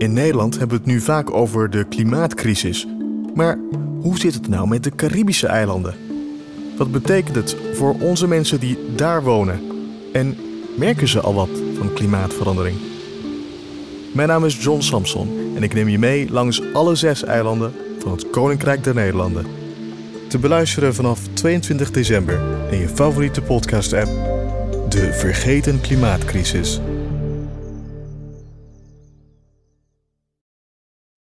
In Nederland hebben we het nu vaak over de klimaatcrisis. Maar hoe zit het nou met de Caribische eilanden? Wat betekent het voor onze mensen die daar wonen? En merken ze al wat van klimaatverandering? Mijn naam is John Samson en ik neem je mee langs alle zes eilanden van het Koninkrijk der Nederlanden. Te beluisteren vanaf 22 december in je favoriete podcast-app De Vergeten Klimaatcrisis.